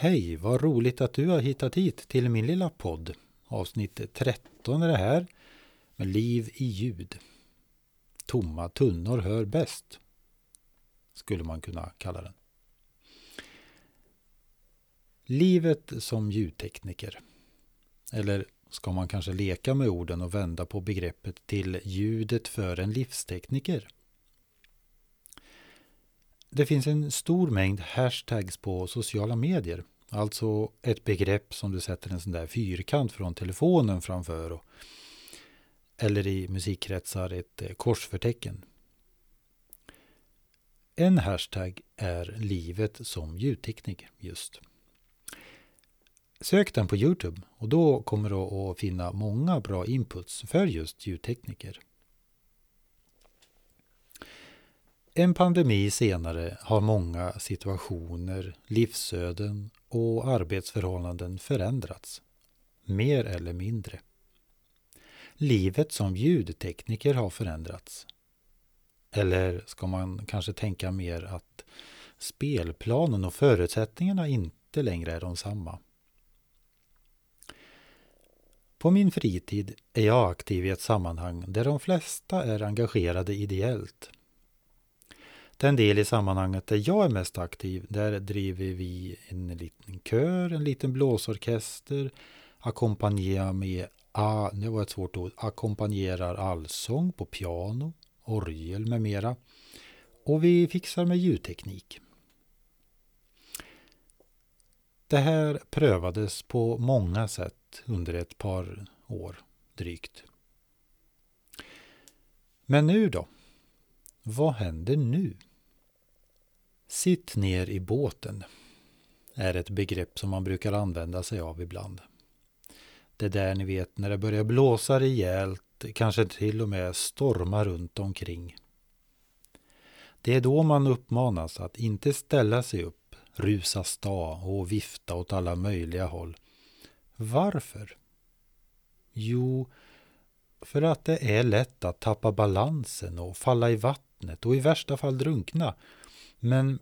Hej, vad roligt att du har hittat hit till min lilla podd. Avsnitt 13 är det här, med liv i ljud. Tomma tunnor hör bäst, skulle man kunna kalla den. Livet som ljudtekniker. Eller ska man kanske leka med orden och vända på begreppet till ljudet för en livstekniker? Det finns en stor mängd hashtags på sociala medier. Alltså ett begrepp som du sätter en sån där fyrkant från telefonen framför. Och, eller i musikkretsar ett eh, korsförtecken. En hashtag är livet som ljudtekniker just. Sök den på Youtube och då kommer du att finna många bra inputs för just ljudtekniker. En pandemi senare har många situationer, livsöden och arbetsförhållanden förändrats. Mer eller mindre. Livet som ljudtekniker har förändrats. Eller ska man kanske tänka mer att spelplanen och förutsättningarna inte längre är de samma. På min fritid är jag aktiv i ett sammanhang där de flesta är engagerade ideellt. Den del i sammanhanget där jag är mest aktiv, där driver vi en liten kör, en liten blåsorkester, ackompanjerar med, ah, det var ett svårt ord, ackompanjerar allsång på piano, orgel med mera. Och vi fixar med ljudteknik. Det här prövades på många sätt under ett par år drygt. Men nu då? Vad händer nu? Sitt ner i båten är ett begrepp som man brukar använda sig av ibland. Det där ni vet när det börjar blåsa rejält, kanske till och med storma runt omkring. Det är då man uppmanas att inte ställa sig upp, rusa sta och vifta åt alla möjliga håll. Varför? Jo, för att det är lätt att tappa balansen och falla i vattnet och i värsta fall drunkna men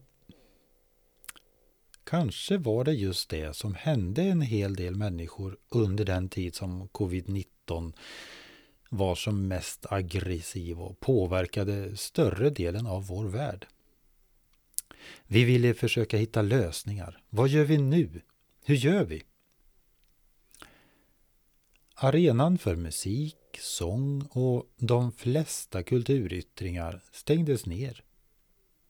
kanske var det just det som hände en hel del människor under den tid som covid-19 var som mest aggressiv och påverkade större delen av vår värld. Vi ville försöka hitta lösningar. Vad gör vi nu? Hur gör vi? Arenan för musik, sång och de flesta kulturyttringar stängdes ner.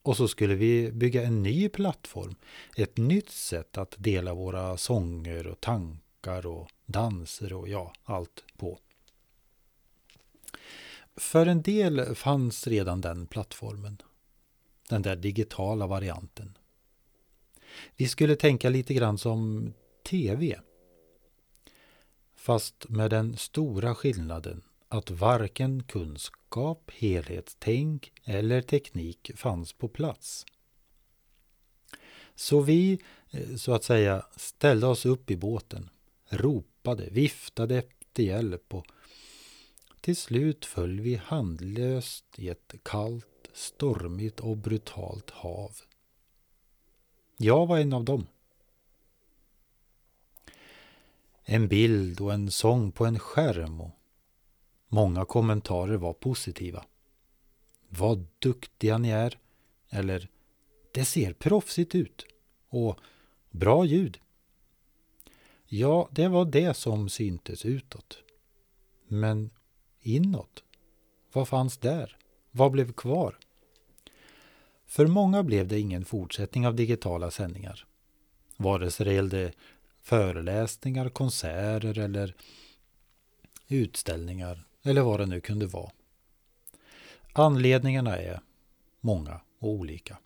Och så skulle vi bygga en ny plattform. Ett nytt sätt att dela våra sånger och tankar och danser och ja, allt på. För en del fanns redan den plattformen. Den där digitala varianten. Vi skulle tänka lite grann som TV. Fast med den stora skillnaden att varken kunskap, helhetstänk eller teknik fanns på plats. Så vi, eh, så att säga, ställde oss upp i båten, ropade, viftade efter hjälp och till slut föll vi handlöst i ett kallt, stormigt och brutalt hav. Jag var en av dem. En bild och en sång på en skärm och Många kommentarer var positiva. Vad duktiga ni är. Eller Det ser proffsigt ut. Och Bra ljud. Ja, det var det som syntes utåt. Men inåt? Vad fanns där? Vad blev kvar? För många blev det ingen fortsättning av digitala sändningar. Vare sig det gällde föreläsningar, konserter eller utställningar eller vad det nu kunde vara. Anledningarna är många och olika.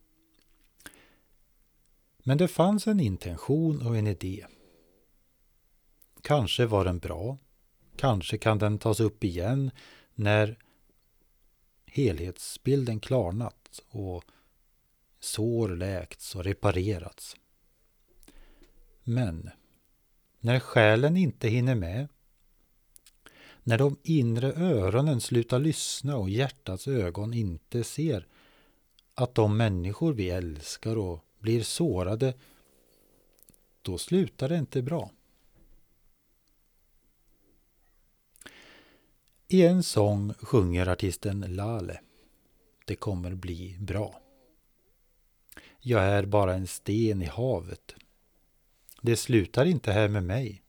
Men det fanns en intention och en idé. Kanske var den bra. Kanske kan den tas upp igen när helhetsbilden klarnat och sår läkts och reparerats. Men när själen inte hinner med när de inre öronen slutar lyssna och hjärtats ögon inte ser att de människor vi älskar och blir sårade då slutar det inte bra. I en sång sjunger artisten Lale. Det kommer bli bra. Jag är bara en sten i havet. Det slutar inte här med mig.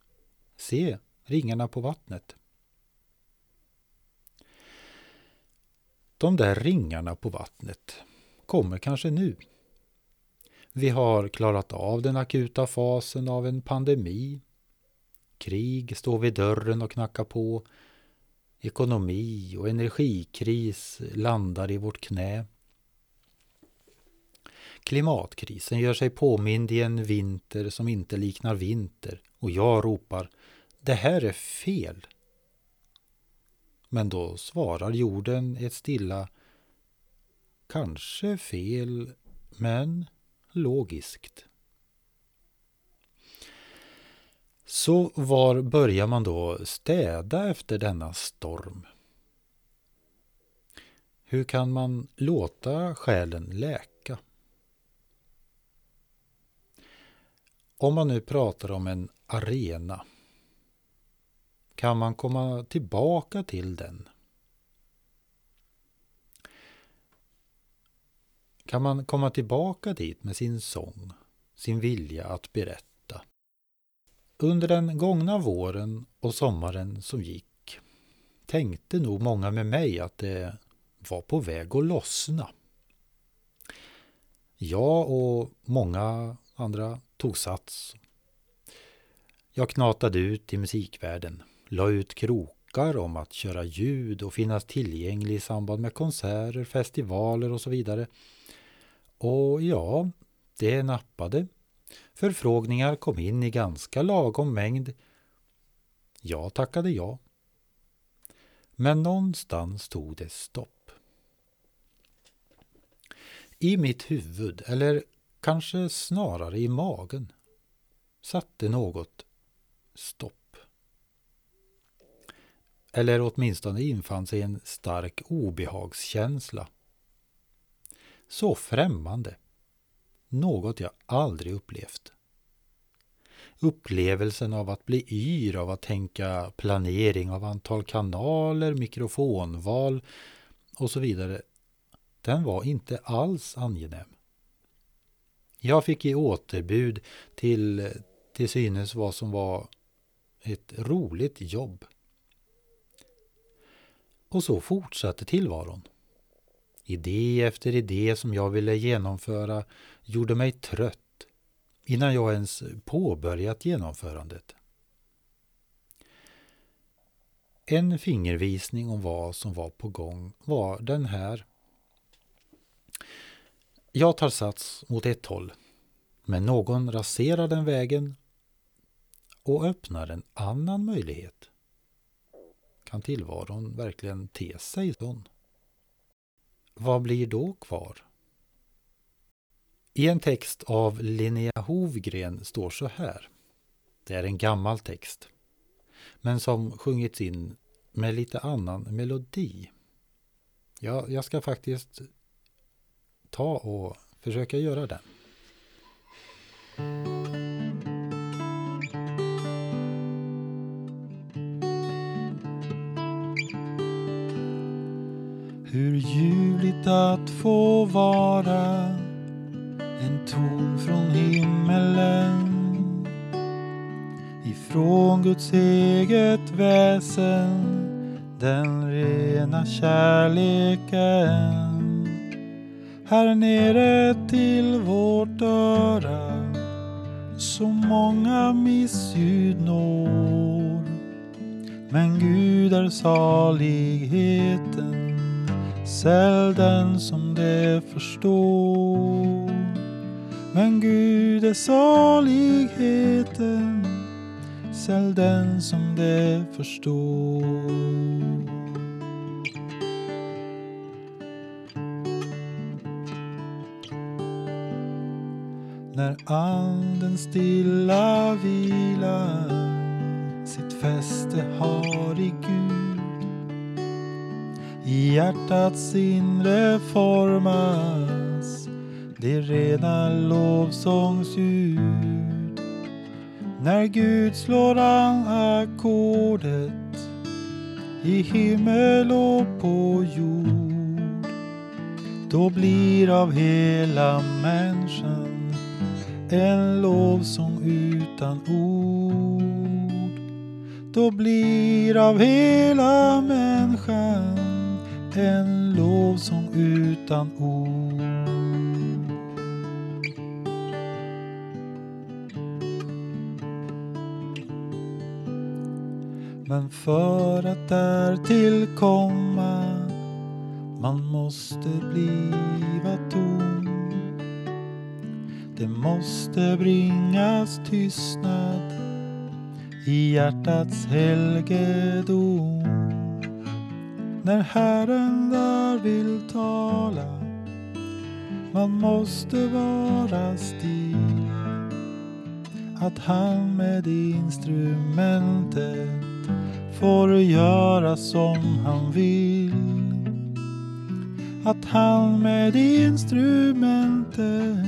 Se ringarna på vattnet. De där ringarna på vattnet kommer kanske nu. Vi har klarat av den akuta fasen av en pandemi. Krig står vid dörren och knackar på. Ekonomi och energikris landar i vårt knä. Klimatkrisen gör sig påmind i en vinter som inte liknar vinter och jag ropar Det här är fel. Men då svarar jorden ett stilla Kanske fel, men logiskt. Så var börjar man då städa efter denna storm? Hur kan man låta själen läka? Om man nu pratar om en arena, kan man komma tillbaka till den? Kan man komma tillbaka dit med sin sång, sin vilja att berätta? Under den gångna våren och sommaren som gick tänkte nog många med mig att det var på väg att lossna. Jag och många andra tog sats. Jag knatade ut i musikvärlden, la ut krokar om att köra ljud och finnas tillgänglig i samband med konserter, festivaler och så vidare. Och ja, det nappade. Förfrågningar kom in i ganska lagom mängd. Jag tackade ja. Men någonstans tog det stopp. I mitt huvud, eller kanske snarare i magen, satte något stopp. Eller åtminstone infann sig en stark obehagskänsla. Så främmande. Något jag aldrig upplevt. Upplevelsen av att bli yr av att tänka planering av antal kanaler, mikrofonval och så vidare, den var inte alls angenäm. Jag fick ge återbud till till synes vad som var ett roligt jobb. Och så fortsatte tillvaron. Idé efter idé som jag ville genomföra gjorde mig trött innan jag ens påbörjat genomförandet. En fingervisning om vad som var på gång var den här. Jag tar sats mot ett håll, men någon raserar den vägen och öppnar en annan möjlighet. Kan tillvaron verkligen te sig sån? Vad blir då kvar? I en text av Linnea Hovgren står så här. Det är en gammal text, men som sjungits in med lite annan melodi. Ja, jag ska faktiskt ta och försöka göra den. Att få vara en ton från himmelen. Ifrån Guds eget väsen den rena kärleken. Här nere till vårt öra så många missljud når. Men Gud är saligheten. Säll den som det förstår. Men Gud är saligheten. Säll den som det förstår. När anden stilla vilar sitt fäste har i Gud i hjärtats inre formas det rena lovsångsljud När Gud slår an ackordet i himmel och på jord då blir av hela människan en lovsång utan ord. Då blir av hela människan en lovsång utan ord. Men för att därtill komma man måste bliva tom. Det måste bringas tystnad i hjärtats helgedom. När Herren där vill tala man måste vara still. Att han med instrumentet får göra som han vill. Att han med instrumentet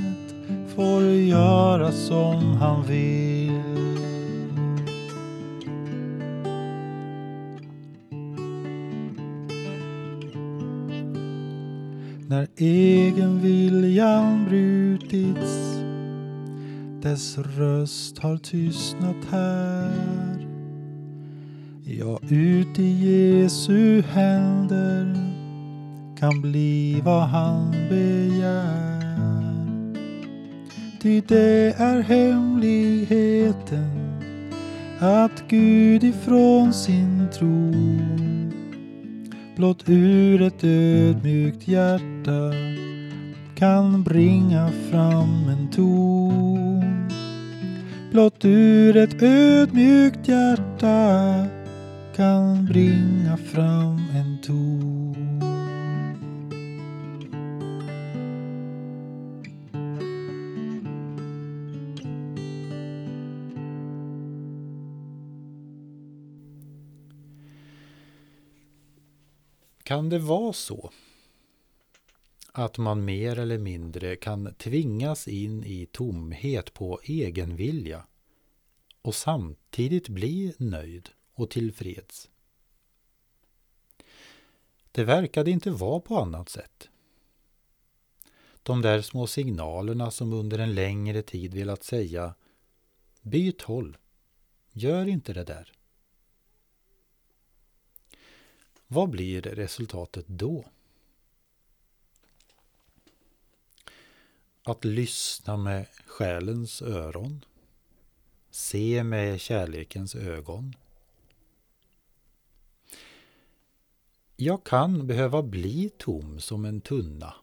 får göra som han vill. När egenviljan brutits dess röst har tystnat här Ja, ut i Jesu händer kan bli vad han begär. Ty det är hemligheten att Gud ifrån sin tron blott ur ett ödmjukt hjärta kan bringa fram en ton. Blott ur ett ödmjukt hjärta kan bringa fram en ton. Kan det vara så att man mer eller mindre kan tvingas in i tomhet på egen vilja och samtidigt bli nöjd och tillfreds. Det verkade inte vara på annat sätt. De där små signalerna som under en längre tid velat säga Byt håll. Gör inte det där. Vad blir resultatet då? Att lyssna med själens öron. Se med kärlekens ögon. Jag kan behöva bli tom som en tunna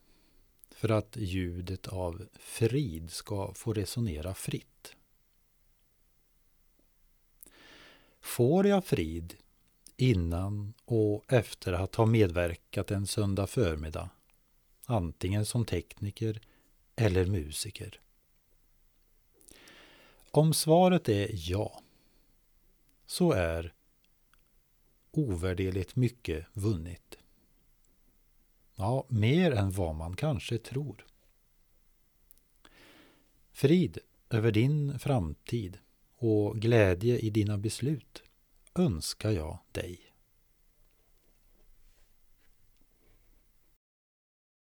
för att ljudet av frid ska få resonera fritt. Får jag frid innan och efter att ha medverkat en söndag förmiddag, antingen som tekniker eller musiker? Om svaret är ja, så är ovärderligt mycket vunnet. Ja, mer än vad man kanske tror. Frid över din framtid och glädje i dina beslut önskar jag dig.